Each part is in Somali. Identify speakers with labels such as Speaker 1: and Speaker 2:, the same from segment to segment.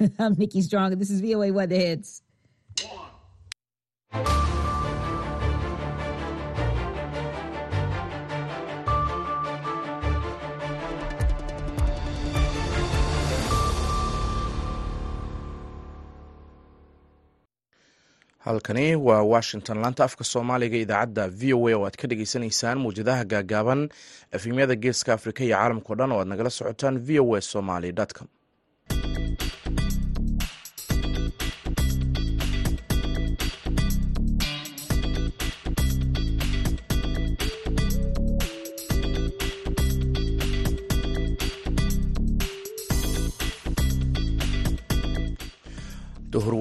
Speaker 1: I'm Nikki Strong, and this is VOA Weather Hits.
Speaker 2: halkani waa washington laanta afka soomaaliga idaacadda v o a oo aad ka dhegeysaneysaan mawjadaha gaagaaban efemyada geeska afrika iyo caalamkao dhan oo aad nagala socotaan v o a somaly com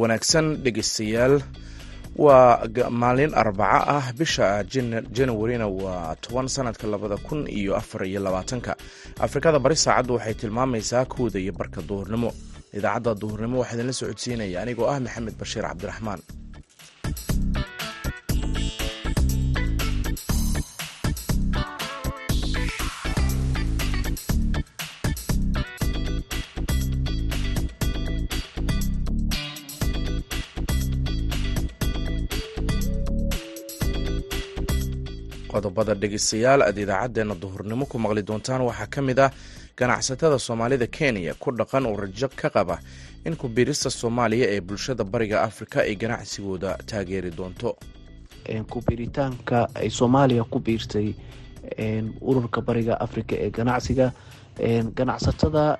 Speaker 2: wanaagsan dhegeystayaal. Waa maalin arbaco ah bisha januarina waa toban sanadka labada kun iyo afar iyo labaatanka. Afrikada bari saacaddu waxay tilmaamaysaa kowda iyo barka duhurnimo. Idaacadda duhurnimo waxaa idinla socodsiinaya anigoo ah maxamed bashiir cabdiraxmaan qodobada dhegeystayaal aad idaacaddeena duhurnimo ku maqli doontaan. Waxaa ka mid ah ganacsatada soomaalida kenya ku dhaqan oo rajo ka qaba in kubiirista soomaaliya ee bulshada bariga afrika ay ganacsigooda taageeri doonto.
Speaker 3: Kubiiritaanka ay soomaaliya ku biirtay ururka bariga afrika ee ganacsiga ganacsatada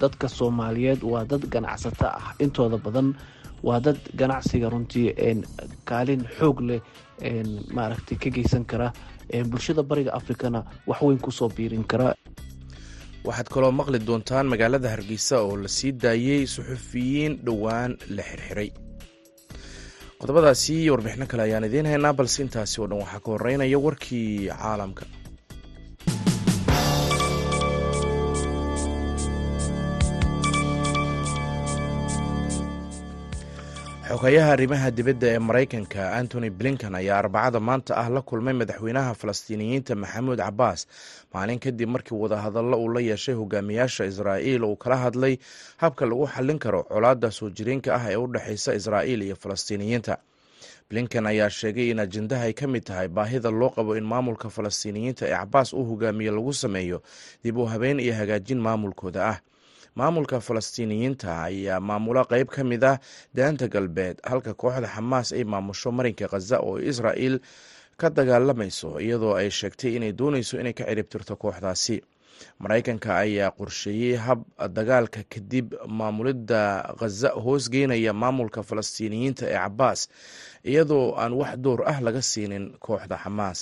Speaker 3: dadka soomaaliyeed waa dad ganacsato ah. Intooda badan waa dad ganacsiga runtii kaalin xoog leh maaragtay ka geysan kara bulshada bariga afrikana wax weyn ku soo biirin kara.
Speaker 2: Waxaad kaloo maqli doontaan magaalada hargeysa oo la sii daayey suxufiyiin dhowaan la xirxiray. Qodobadaasi iyo warbixino kale ayaan idiin haynaa balse intaasi oo dhan waxaa ka horeynaya warkii caalamka xogayaha arrimaha dibadda ee maraykanka antony blinkan ayaa arbacada maanta ah la kulmay madaxweynaha falastiiniyiinta maxamuud cabaas maalin kadib markii wadahadallo uu la yeeshay hogaamiyaasha israa'iil uu kala hadlay habka lagu xallin karo colaadda soo jireenka ah ee u dhexeysa israa'iil iyo falastiiniyiinta. Blinkan ayaa sheegay in ajendaha ay ka mid tahay baahida loo qabo in maamulka falastiiniyiinta ee cabaas uu hogaamiye lagu sameeyo dib u habeyn iyo hagaajin maamulkooda ah maamulka falastiiniyiinta ayaa maamulo qeyb ka mid ah daanta galbeed halka kooxda xamaas ay maamusho marinka khaza oo israa'il ka dagaalamayso iyadoo ay sheegtay inay dooneyso inay ka ciribtirto kooxdaasi. Maraykanka ayaa qorsheeyey hab dagaalka kadib maamulidda khaza hoosgeynaya maamulka falastiiniyiinta ee cabaas iyadoo aan wax door ah laga siinin kooxda xamaas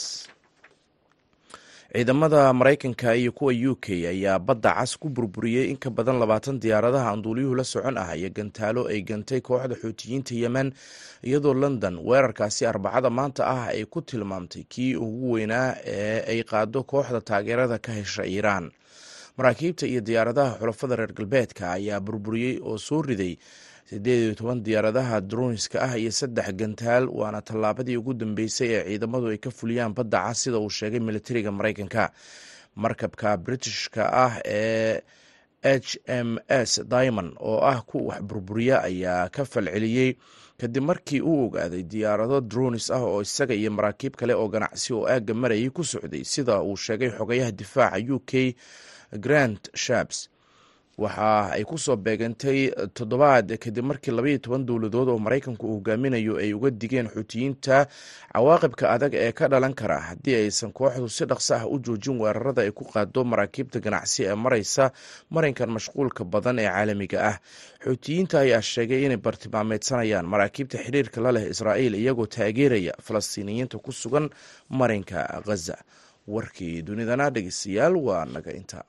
Speaker 2: ciidamada maraykanka iyo kuwa u k ayaa badda cas ku burburiyey in ka badan labaatan diyaaradaha anduuliyuhu la socon ah iyo gantaalo ay gantay kooxda xuutiyiinta yemen iyadoo london weerarkaasi arbacada maanta ah ay ku tilmaamtay kii ugu weynaa ee ay qaado kooxda taageerada ka hesha iiraan. Maraakiibta iyo diyaaradaha xulafada reer galbeedka ayaa burburiyey oo soo riday sideed iyo toban diyaaradaha droniska ah iyo saddex gantaal waana tallaabadii ugu dambeysay ee ciidamadu ay ka fuliyaan badda cas sida uu sheegay militariga maraykanka. Markabka britishka ah ee h m s diamond oo ah ku wax burburiya ayaa ka falceliyey kadib markii uu ogaaday diyaarado dronis ah oo isaga iyo maraakiib kale oo ganacsi oo aagga marayay ku socday sida uu sheegay xogayaha difaaca u k grant shabs waxa ay ku soo beegantay toddobaad kadib markii labaiyo toban dowladood oo maraykanku uu hogaaminayo ay uga digeen xuutiyiinta cawaaqibka adag ee ka dhalan kara. Haddii aysan kooxdu si dhaqso ah u joojin weerarada ay ku qaado maraakiibta ganacsi ee maraysa marinkan mashquulka badan ee caalamiga ah. Xuutiyiinta ayaa sheegay inay bartilmaameedsanayaan maraakiibta xiriirka la leh israa'iil iyagoo taageeraya falastiiniyiinta ku sugan marinka khaza warkii dunidana dhegeystayaal waa naga inta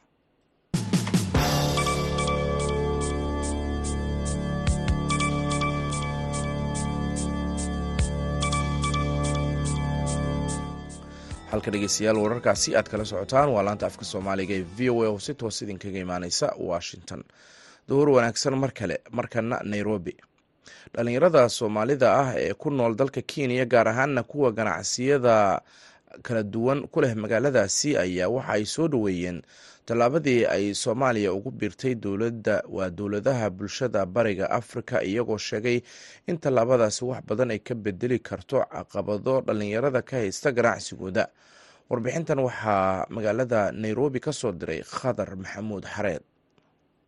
Speaker 2: halka dhegeystayaal wararkaasi aad kala socotaan. Waa laanta afka soomaaliga ee v o a oo si toos idinkaga imaaneysa washington. Duhur wanaagsan mar kale markana nairobi. Dhalinyarada soomaalida ah ee ku nool dalka kenya gaar ahaana kuwa ganacsiyada kala duwan ku leh magaaladaasi ayaa waxa ay soo dhoweeyeen tallaabadii ay soomaaliya ugu biirtay dowladda waa dowladaha bulshada bariga afrika iyagoo sheegay in tallaabadaasi wax badan ay ka bedeli karto caqabado dhallinyarada ka haysta ganacsigooda. Warbixintan waxaa magaalada nairobi ka soo diray khadar maxamuud xareed.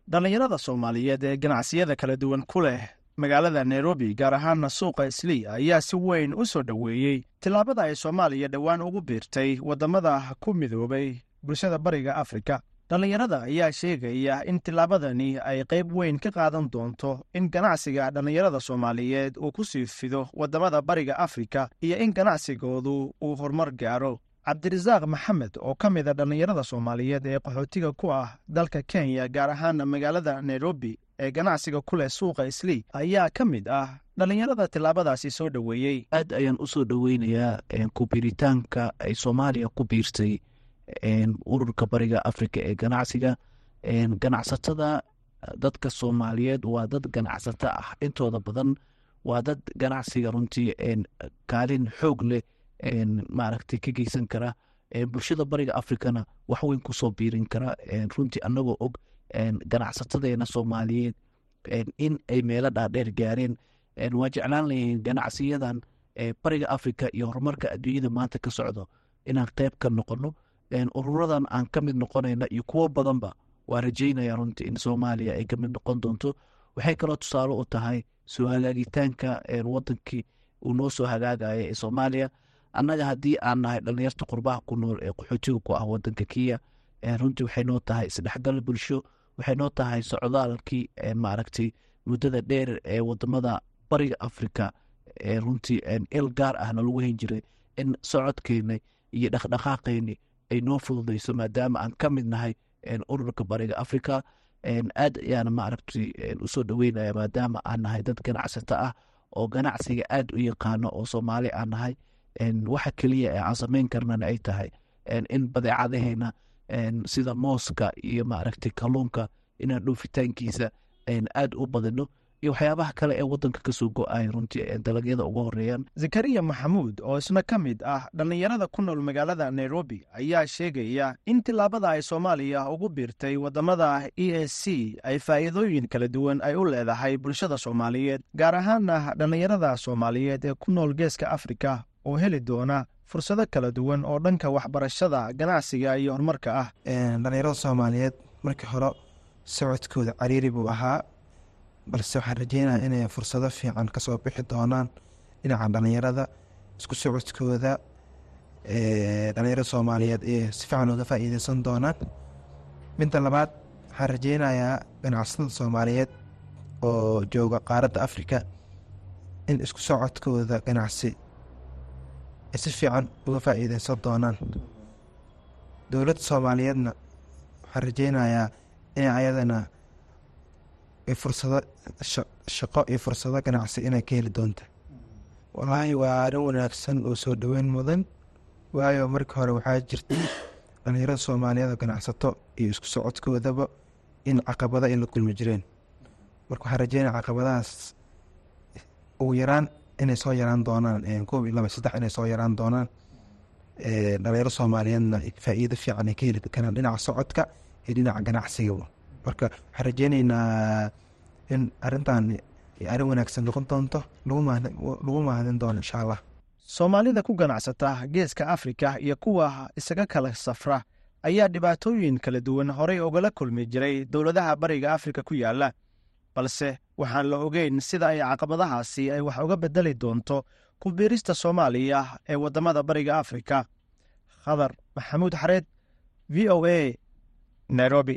Speaker 4: Dhallinyarada soomaaliyeed ee ganacsiyada kala duwan ku leh magaalada nairobi gaar ahaana suuqa islii ayaa si weyn u soo dhoweeyey tillaabada ay soomaaliya dhowaan ugu biirtay waddamada ku midoobay bulshada bariga afrika dhallinyarada ayaa sheegaya in tillaabadani ay qayb weyn ka qaadan doonto in ganacsiga dhallinyarada soomaaliyeed uu ku sii fido waddamada bariga afrika iyo in ganacsigoodu uu horumar gaaro. Cabdirasaaq maxamed oo ka mid a dhallinyarada soomaaliyeed ee qaxootiga ku ah dalka kenya gaar ahaana magaalada nairobi ee ganacsiga ku leh suuqa islii ayaa ka mid ah dhallinyarada tillaabadaasi soo dhoweeyey.
Speaker 3: Aad ayaan u soo dhoweynayaa ku-biiritaanka ay soomaaliya ku biirtay ururka bariga afrika ee ganacsiga ganacsatada dadka soomaaliyeed waa dad ganacsato ah. Intooda badan waa dad ganacsiga runtii kaalin xoog leh maaragtay ka geysan kara. Bulshada bariga afrikana wax weyn ku soo biirin kara. Runtii anagoo og ganacsatadeena soomaaliyeed in ay meelo dhaadheer gaareen. Waa jeclaan layihiin ganacsiyadan bariga afrika iyo horumarka adduunyada maanta ka socdo. Inaan qeyb ka noqono ururadan aan ka mid noqonayna iyo kuwo badanba waa rajeynaya runtii in soomaaliya ay ka mid noqon doonto. Waxay kaloo tusaale u tahay soo hagaagitaanka wadankii uu noo soo hagaagaya ee soomaaliya. Annaga haddii aan nahay dhallinyarta qurbaha ku nool ee qaxootiga ku ah wadanka kenya runtii waxay noo tahay isdhexgal bulsho waxay noo tahay socdaalkii maaragtay muddada dheer ee waddamada bariga afrika runtii il gaar ahna lagu hen jiray in socodkeena iyo dhaqdhaqaaqeeni ay noo fududayso maadaama aan ka mid nahay ururka bariga afrika. Aad ayaana maaragtay u soo dhaweynaya maadaama aan nahay dad ganacsato ah oo ganacsiga aad u yaqaano oo soomaali aan nahay. Waxa keliya ee aan samayn karnana ay tahay. In badeecadaheena sida mooska iyo maaragtay kalluunka inaan dhoofitaankiisa aad u badino iyo waxyaabaha kale ee wadanka ka soo go'ay runtii dalagyada uga horeeyaan
Speaker 4: zakariya maxamuud oo isna ka mid ah dhallinyarada ku nool magaalada nairobi ayaa sheegaya in tillaabada ay soomaaliya ugu biirtay waddamada e s c ay faa'iidooyin kala duwan ay u leedahay bulshada soomaaliyeed gaar ahaana dhallinyarada soomaaliyeed ee ku nool geeska afrika oo heli doona fursado kala duwan oo dhanka waxbarashada ganacsiga iyo horumarka ah.
Speaker 5: Dhallinyarada soomaaliyeed markii hore socodkooda cariiri buu ahaa balse waxaan rajeynaya inay fursado fiican ka soo bixi doonaan dhinaca dhallinyarada isku socodkooda dhallinyarada soomaaliyeed ee si fiican uga faa'iideysan doonaan. Midda labaad waxaan rajeynayaa ganacsatada soomaaliyeed oo jooga qaaradda afrika in isku socodkooda ganacsi ay si fiican uga faa'iideysan doonaan. Dowladda soomaaliyeedna waxaan rajeynayaa inay ayadana fursado shaqo iyo fursado ganacsi inay ka heli doonta wallaahi waa arrin wanaagsan oo soo dhoweyn mudan waayo markii hore waxaa jirta dhallinyarada soomaaliyeed oo ganacsato iyo isku socodkoodaba in caqabado ay la kulmi jireen. Marka waxaan rajeynaya caqabadahaas ugu yaraan inay soo yaraan doonaan koob iyo laba saddex inay soo yaraan doonaan dhalinyaro soomaaliyeedna faa'iido fiican ay ka heli karaan dhinaca socodka iyo dhinaca ganacsigaba marka waxaan rajeyneynaa in arrintan arrin wanaagsan noqon doonto lagu mahadin doono insha allah
Speaker 4: soomaalida ku ganacsata geeska afrika iyo kuwa isaga kala safra ayaa dhibaatooyin kala duwan horey ugala kulmi jiray dowladaha bariga afrika ku yaalla balse waxaan la ogeyn sida ay caqabadahaasi ay wax uga bedeli doonto ku biirista soomaaliya ee waddamada bariga afrika. Khadar maxamuud xareed v o a nairobi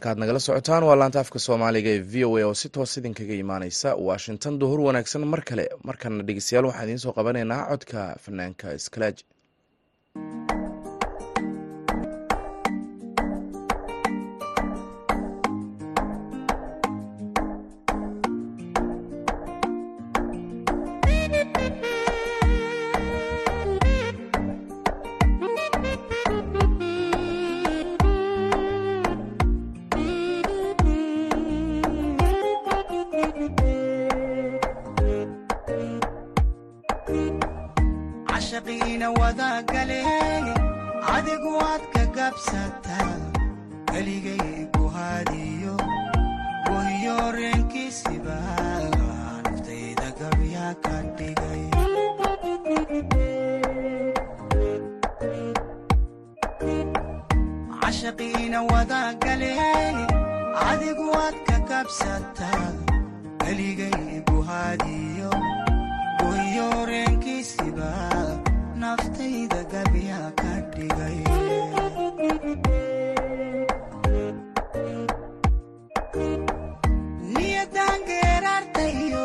Speaker 2: halkaad nagala socotaan waa laanta afka soomaaliga ee v o a oo si toos idinkaga imaaneysa washington. Duhur wanaagsan mar kale markana dhegeystayaal waxaan idiin soo qabanaynaa codka fanaanka skalaj
Speaker 6: cashaqiina wadagale adigu waad ka gabsataa keligay ku hadiyo gohiyo reenkiisiba naftayda gabya ka dhigay niyadan geeraartayo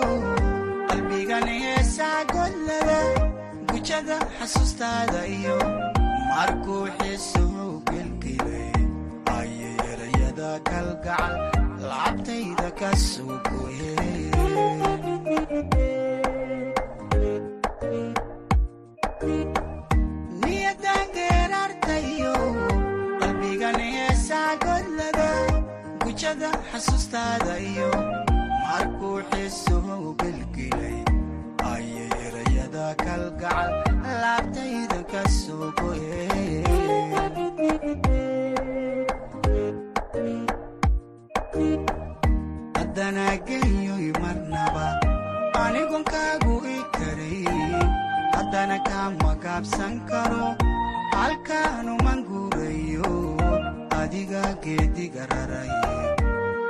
Speaker 6: qalbigan heesaa gollada gujada xasuustaada iyo markuu kalgacal lacabtayda ka soo goyeen niyadan geeraartayo qalbigan heesaa gollada gujada xasuustaada iyo markuu xiisuhu gelgelay ayay erayada kalgacal haddana kama gaabsan karo halkaanuman guurayo adiga geediga raraye.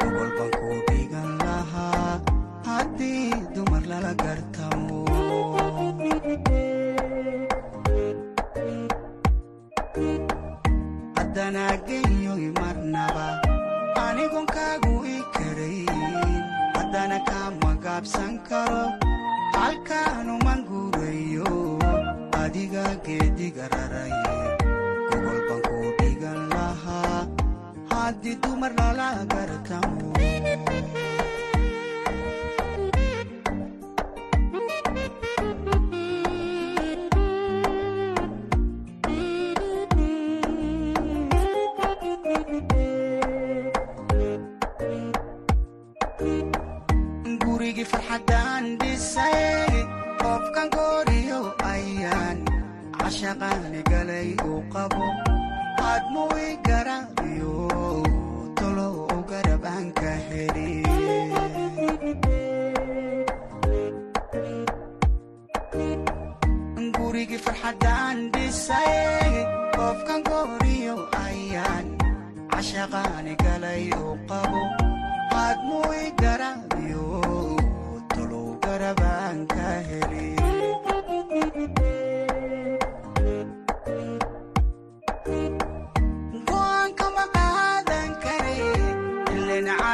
Speaker 6: Gobol baan ku dhigan lahaa haddii dumar lala gartamo. Haddana genyoy marnaba anigon i karay haddana kama gaabsan karo adiga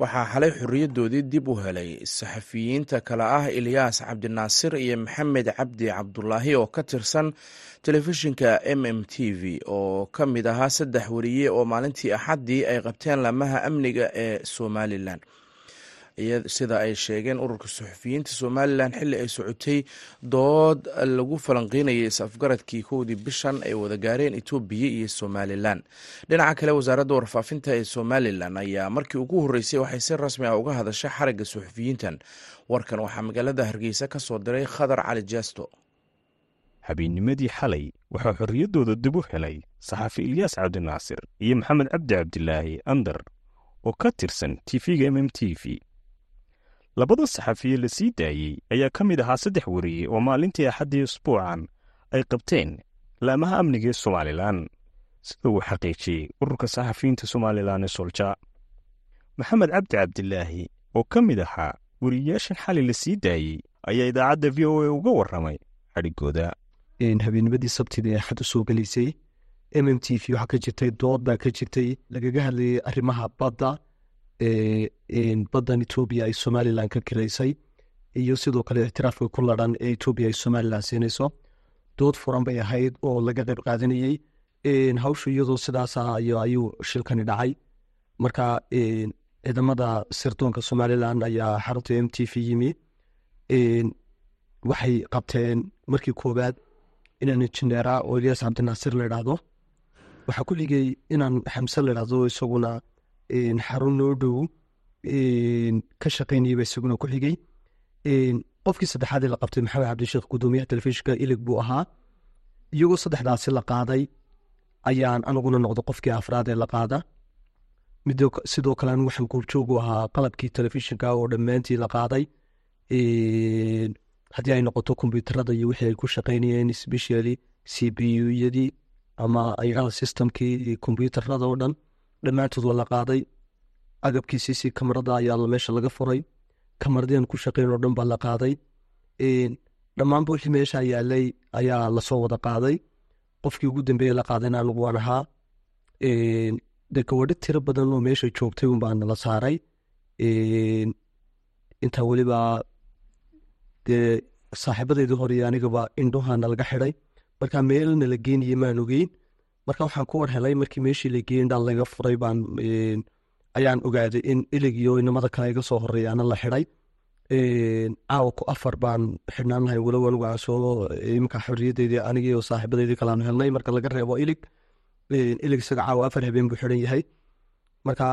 Speaker 2: waxaa xalay xorriyadoodii dib u helay. Saxafiyiinta kale ah ilyaas cabdinaasir iyo maxamed cabdi cabdulaahi oo ka tirsan telefishinka m m t v oo ka mid ahaa saddex wariye oo maalintii axaddii ay qabteen laamaha amniga ee somalilan sida ay sheegeen ururka suxufiyiinta somalilan xilli ay socotay dood lagu falanqeynayay is-afgaradkii kowdii bishan ay wada gaareen etoobiya iyo somalilan. Dhinaca kale wasaaradda warfaafinta ee somalilan ayaa markii ugu horreysay waxay si rasmi ah uga hadashay xarigga suxufiyiintan. Warkan waxaa magaalada hargeysa ka soo diray khadar cali jeesto
Speaker 7: habeennimadii xalay waxaa xorriyaddooda dib u helay saxaafi ilyaas cabdinaasir iyo maxamed cabdi cabdilaahi andar oo ka tirsan tv-ga m m t v labada saxafiye la sii daayey ayaa ka mid ahaa saddex wariye oo maalintii axaddii usbuucan ay qabteen laamaha amniga ee somalilan. Sida uu xaqiijiyey ururka saxafiyiinta somalilan ee solja maxamed cabdi cabdilaahi oo ka mid ahaa wariyeyaashan xalay la sii daayey ayaa idaacadda v o a uga warramay xadhigooda.
Speaker 8: Habeennimadii sabtida ee xad u soo m m t v waxaa ka jirtay dood baa ka jirtay lagaga hadlayay arrimaha badda baddan etoobiya ay somalilan ka kiraysay iyo sidoo kale ictiraafka ku ladhan ee etoobiya ay somalilan siinayso dood furan bay ahayd oo laga qayb qaadanayey hawshu iyadoo sidaasa ayuu shilkani dhacay marka ciidamada sirdoonka somalilan ayaa xarunta m t v yimi waxay qabteen markii koowaad inaan injineera oo ilyas cabdinaasir la idhaahdo waxaa ku xigay inaan xamse la idhaahdo isaguna xarun noo dhow ka shaqaynayaba isaguna ku xigay. Qofkii saddexaad ee la qabtay maxamed cabdisheekh gudoomiyaha telefishinka ilig buu ahaa. Iyagoo saddexdaasi la qaaday ayaan aniguna noqdo qofkii afraad ee la qaada. Sidoo kale anigu waxaan goobjoogu ahaa qalabkii telefishinka oo dhammaantii la qaaday. Haddii ay noqoto kombyuutarada iyo wixii ay ku shaqaynayeen specially c b u-yadii ama ayagaa systemkii kombyuutarada oo dhan dhammaantood waa la qaaday. Agabkii c c kamarada ayaa meesha laga furay. Kamaradian ku shaqayn oo dhan baa la qaaday. Dhammaanba wixii meesha yaalay ayaa la soo wada qaaday. Qofkii ugu dambeeye la qaadayna anigu waan ahaa. De tiro badan oo meesha joogtay un baa nala saaray. Intaa weliba dee saaxiibadeydii anigaba indhohana laga xiday marka meel nala geenaye maan ogeyn marka waxaan ku war helay markii meeshii la geeyin dhan laga furay baan ayaan ogaaday in ilig iyo inamada kale iga soo horeeyaana la xiday caawa ku afar baan xidhnaan lahay walow anigu aan soo iminka xorriyadeydii anigii helnay. Marka laga reebo ilig ilig isaga caawa afar habeen buu xidhan yahay. Marka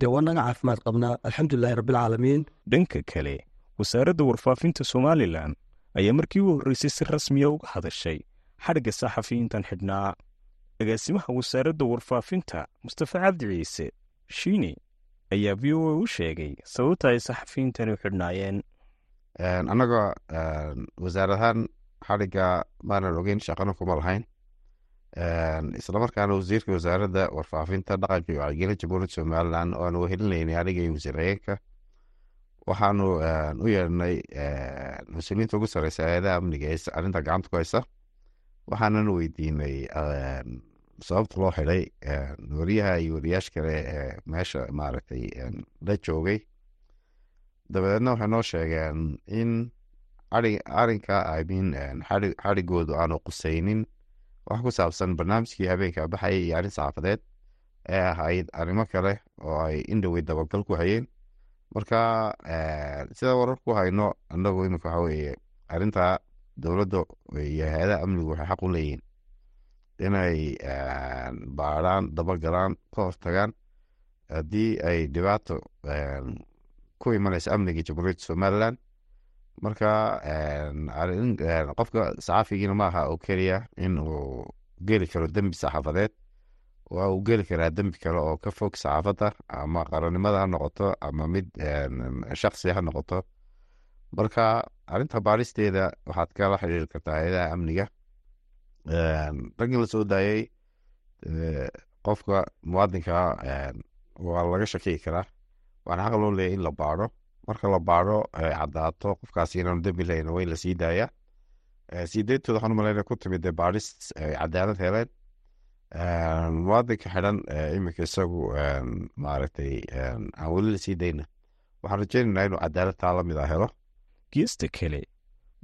Speaker 8: dee waa caafimaad qabnaa. Alxamdulilahi rabbilcaalamiin
Speaker 7: dhanka kale wasaaradda warfaafinta somalilan ayaa markii u horreysay si rasmiya uga hadashay. Xadhigga saxafiyiintan xidhnaa agaasimaha wasaaradda warfaafinta mustafa cabdi ciise shiini ayaa v o a u sheegay sababta ay saxafiyiintani u xidhnaayeen.
Speaker 9: Annaga wasaar ahaan xadhigga maanan ogeyn shaqano kuma lahayn. Islamarkaana wasiirka wasaaradda warfaafinta dhaqanka iyo wacyigelin jamhuuriyadda somalilan oo aan wehelinaynay aniga iyo wasiir-hageenka waxaanu u yeedhnay mas'uuliyiinta ugu sareysa hay'adaha amniga arrinta gacanta ku haysa waxaanan weydiinay sababta loo xidhay wariyaha iyo wariyaasha kale ee meesha maaragtay la joogay dabadeedna waxay noo sheegeen in arinka imean xadhigoodu aanu qusaynin wax ku saabsan barnaamijkii habeenka baxayay iyo arrin saxaafadeed ee ahayd arrimo kale oo ay indhowey dabagal ku hayeen marka sida warar ku hayno anagu imika waxa weeye arrinta dowladda iyo hay'adaha amnigu waxay xaq u leeyihiin inay baadhaan dabagalaan ka hortagaan haddii ay dhibaato ku imanaysa amniga jamhuuriyadda somalilan marka qofka saxaafigiina ma aha oo keliya in uu geli karo dembi saxaafadeed waa uu geli karaa dembi kale oo ka fog saxaafadda ama qarannimada ha noqoto ama mid shaksi ha noqoto. Marka arrinta baaristeeda waxaad kala xiriiri kartaa hay'adaha amniga raggii la soo daayey qofka muwaadinka waa laga shakiyi karaa. Waxaana xaq loo leeyahy in la baadho marka la baadho caddaato qofkaasi inaanu dembi lahayn in la sii daaya. Sii deyntooda waxaan umalayna ku timid dee baadhis ay cadaalad heleen. Muwaadinka xidhan iminka isagu maaragtay aan weli la sii dayna waxaan rajeynaynaa inuu cadaalad taa mid a helo.
Speaker 7: Geesta kale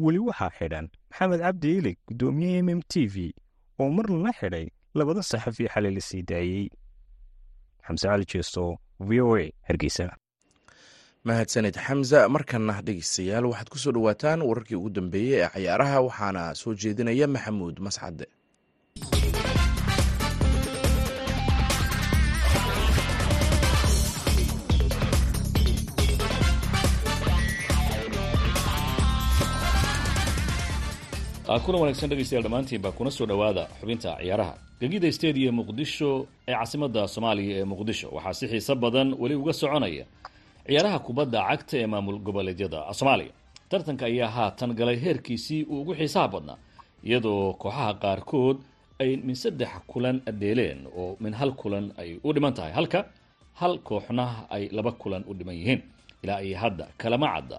Speaker 7: weli waxaa xidhan maxamed cabdi ilig guddoomiye m t v oo mar lala xidhay labada saxafi xalay la sii daayey xamse cali jeesto v o a hargeysa.
Speaker 2: Mahadsaned xamza markana dhegeystayaal waxaad ku soo dhowaataan wararkii ugu dambeeyey ee cayaaraha waxaana soo jeedinaya maxamuud mascade
Speaker 10: kuna wanaagsan dhegeystayaal dhammaantiinba kuna soo dhowaada xubinta ciyaaraha. Gegida stadium muqdisho ee caasimada soomaaliya ee muqdisho. Waxaa si xiiso badan weli uga soconaya ciyaaraha kubadda cagta ee maamul goboleedyada soomaaliya. Tartanka ayaa haatan galay heerkiisii uu ugu xiisaha badnaa iyadoo kooxaha qaarkood ay min saddex kulan dheeleen oo min hal kulan ay u dhiman tahay halka hal kooxna ay laba kulan u dhiman yihiin. Ilaa iyo hadda kalama cadda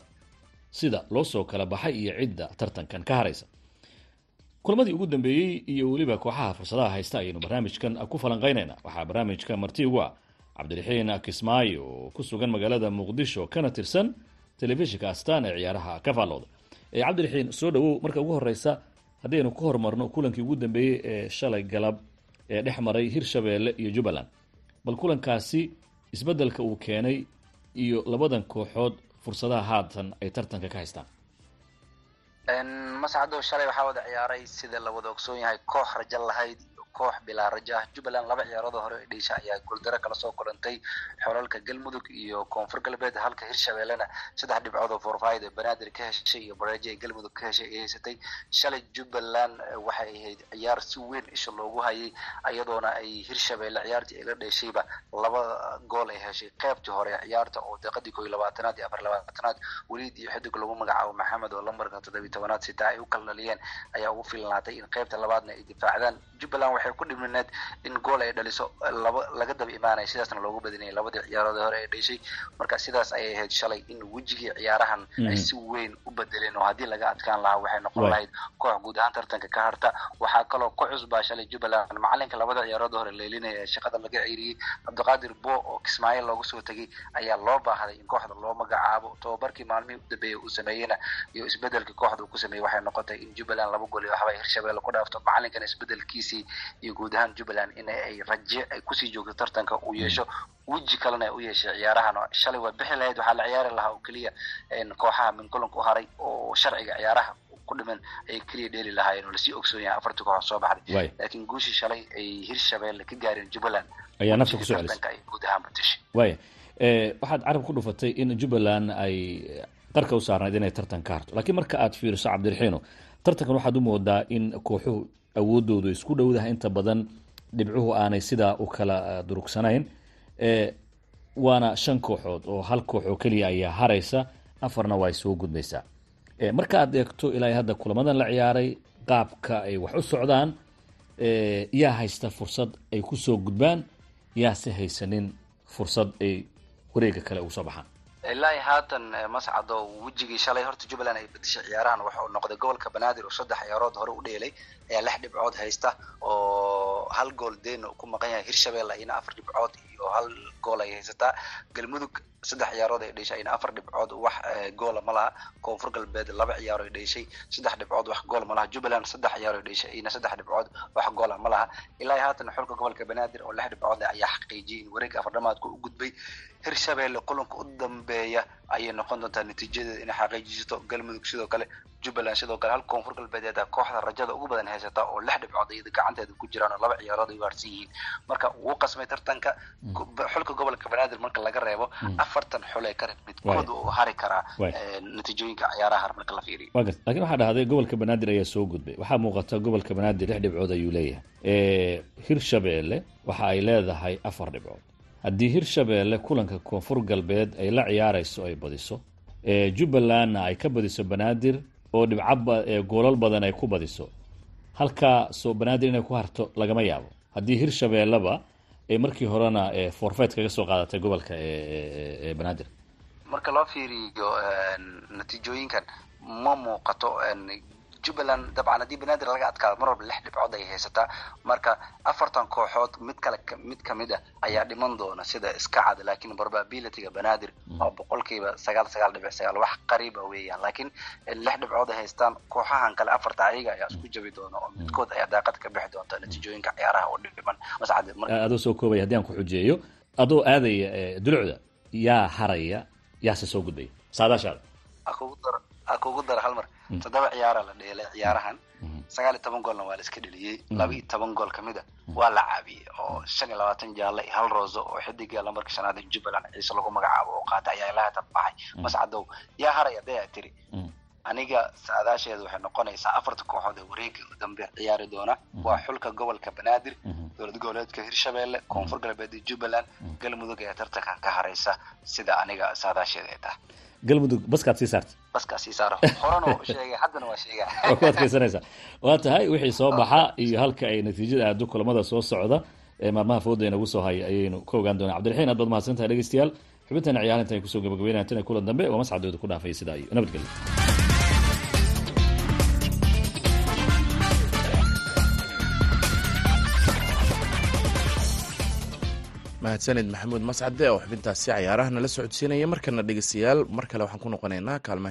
Speaker 10: sida loo soo kala baxay iyo cidda tartankan ka haraysa kulamadii ugu dambeeyey iyo weliba kooxaha fursadaha haysta ayaynu barnaamijkan ku falanqeynayna waxaa barnaamijka marti ugu ah cabdiraxiin kismaayo oo ku sugan magaalada muqdisho kana tirsan telefishinka astaan ee ciyaaraha ka faallooda cabdiraxiin soo dhawow marka ugu horeysa haddaynu ku horumarno kulankii ugu dambeeyey ee shalay galab ee dhex maray hirshabeelle iyo jubbaland. Bal kulankaasi isbeddelka uu keenay iyo labadan kooxood fursadaha haatan ay tartanka ka haystaan
Speaker 11: mascado shalay waxaa wada ciyaaray sida la wada ogsoon yahay koox rajo lahayd koox bilaa rajo ah jubbaland laba ciyaarooda hore ee dheisha ayaa guuldaro kala soo kulantay xolalka galmudug iyo koonfur galbeed halka hirshabeellena saddex dhibcood oo forfayda banaadir ka heshay iyo bareejo ay galmudug ka heshay ay haysatay. Shalay jubbaland waxay ahayd ciyaar si weyn isha loogu hayay iyadoona ay hirshabeelle ciyaartii ay la dheeshayba laba gool ay heshay. Qeybtii hore ciyaarta oo deeqadii koo iyo labaatanaad iyo afar labaatanaad weliid iyo xidig lagu magacaabo maxamed oo lambarka toddobiyi tobanaad sitaa ay u kala ayaa ugu filnaatay in qeybta labaadna ay difaacdaan. Jubbaland waxay ku dhimineed in gool ay dhaliso laba laga daba imaanaya sidaasna loogu badinayay labadii ciyaaroodii hore ee dheshay marka sidaas ayay ahayd shalay in wejigii ciyaarahan ay si weyn u bedeleen oo haddii laga adkaan lahaa waxay noqon lahayd koox guud ahaan tartanka ka harta. Waxaa kaloo ku cusbaa shalay jubbaland macalinka labada ciyaaroodii hore leelinaya ee shaqada laga ceyriyey cabdiqaadir bo oo kismaayo loogu soo tegay ayaa loo baahday in kooxda loo magacaabo. Tababarkii maalmihii u dambeeyey uu sameeyeyna iyo isbedelkii kooxda uu ku sameeyey waxay noqotay in jubbaland laba gool iyo waxba ay hirshabeelle ku dhaafto. Macalinkana isbedelkiisii iyo guud ahaan jubbaland in ay raje ay ku sii joogto tartanka uu yeesho. Weji kalena ay u yeeshay ciyaarahan shalay waa bixi lahayd waxaa la ciyaari lahaa oo keliya kooxaha min kulanka u haray oo sharciga ciyaaraha ku dhiman ayay keliya dheeli lahaayeen oo la sii ogsoon yahay afartii kooxood soo baxday. Laakiin guushii shalay ay hirshabeelle ka gaareen jubbaland.
Speaker 10: Ayaa nafta ku soo
Speaker 11: celisay. ay guud ahaan badashay
Speaker 10: waaya waxaad carab ku dhufatay in jubbaland ay qarka u saarnayd inay tartan ka harto. Laakiin marka aad fiiriso cabdiraxiino tartankan waxaad u moodaa in kooxuhu awoodoodu isku dhowdahay inta badan dhibcuhu aanay sidaa u kala durugsanayn waana shan kooxood oo hal koox oo keliya ayaa haraysa. Afarna waa ay soo gudbaysaa. Marka aad eegto ilaa hadda kulamadan la ciyaaray qaabka ay wax u socdaan yaa haysta fursad ay ku soo gudbaan yaase haysanin fursad ay wareega kale ugu soo baxaan.
Speaker 11: Ilaahi haatan mascado wejigii shalay horta jubbaland ay bedeshay ciyaarahan waxa uu noqday gobolka banaadir oo saddex ciyaarood hore u dheelay ayaa lix dhibcood haysta oo hal gool deena ku maqan yahay hirshabelle ayna afar dhibcood iyo hal gool ay haysataa. Galmudug saddex ciyaarood ay dheshay ayna afar dhibcood wax goola ma laha. Koonfur galbeed laba ciyaaro ay dheshay saddex dhibcood wax gool ma laha. Jubbaland saddex ciyaaro ay dheshay ayna saddex dhibcood wax goola ma laha. Ilaahi haatan xulka gobolka banaadir oo lix dhibcood ayaa xaqiijiyay in wareegga afardhamaadka u gudbay. Hirshabelle kulanka u dambeeya ayay noqon doontaa natiijadeeda inay xaqiijisato. Galmudug sidoo kale jubbaland sidoo kale hal koonfur galbeedeeda kooxda rajada ugu badan haysata oo lix dhibcood iyada gacanteeda ku jiraan oo laba ciyaarood ay ugaarsan yihiin. Marka wuu qasmay tartanka xulka gobolka banaadir marka laga reebo afartan xule ka reeb midkood uu hari karaa natiijooyinka ciyaaraha marka la fiiriyo
Speaker 10: wa garta laakiin waxaa dhahday gobolka banaadir ayaa soo gudbay. Waxaa muuqata gobolka banaadir lix dhibcood ayuu leeyahay. Hirshabeelle waxa ay leedahay afar dhibcood. Haddii hirshabeelle kulanka koonfur galbeed ay la ciyaarayso ay badiso jubbalandna ay ka badiso banaadir oo dhibco goolal badan ay ku badiso. Halkaa soo banaadir inay ku harto lagama yaabo. Haddii hirshabeelleba ay markii horena forfeit kaga soo qaadatay gobolka banaadir.
Speaker 11: Marka loo fiiriyo natiijooyinkan ma muuqato jubbaland dabcan haddii banaadir laga adkaado mar walba lix dhibcood ay haysataa marka afartan kooxood mid kale mid ka mid a ayaa dhiman doona sida iska cad laakiin probabilityga banaadir waa boqolkiiba sagaal sagaal dhibic sagaal wax qariiba weeyaan. Laakiin lix dhibcood ay haystaan kooxahan kale afarta ayaga ayaa isku jabi doona oo midkood ayaa daaqad ka bixi doonta natiijooyinka ciyaaraha oo mascad
Speaker 10: adoo soo koobaya haddii aan ku xujeeyo adoo aadaya dulucda yaa haraya yaase soo gudbaya. Saadaashaada.
Speaker 11: Ha kugu daro hal mar toddoba ciyaara la dheelay ciyaarahan. Sagaal iyo toban goolna waa la iska dheliyey laba iyo toban gool ka mid a waa la caabiyey oo shan iyo labaatan jaalle iyo hal rooso oo xidiga lambarka shanaad jubbaland ciise lagu magacaabo oo qaatay ayaa ilaa hatan baxay. Mascadow yaa haraya dayaa tiri? Aniga saadaasheedu waxay noqonaysaa afarta kooxood ee wareega dambe ciyaari doona. Waa xulka gobolka banaadir dowlad goboleedka hirshabelle koonfur galbeed jubbaland galmudug ee tartankan ka haraysa sida aniga saadaasheeda ay tahay
Speaker 10: galmudug baskaad sii saarta
Speaker 11: waa
Speaker 10: ku tahay wixii soo baxa iyo halka ay natiijada aado kulamada soo socda ee maalmaha fooda inagu soo haya ayaynu ka ogaan doonaa cabdiraxiin aad baad mahadsantahay dhegeystayaal xubintana ciyaarinta ay ku soo gabagabeynaya tan kulan dambe waa mascadooda ku dhaafay sidaa iyo nabadgelyo
Speaker 2: mahadsanid maxamuud mascade oo xubintaasi cayaaraha nala socodsiinaya markana dhegeystayaal. Mar kale waxaan ku noqonaynaa kaalma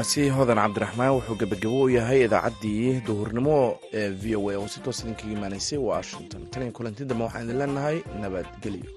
Speaker 2: codkaasi hodan cabdiraxmaan wuxuu gebagabo u yahay idaacaddii duhurnimo ee v o a oo si toos idinkaga imaanaysay washington. Tan iyo waxaan idin leenahay nabadgelyo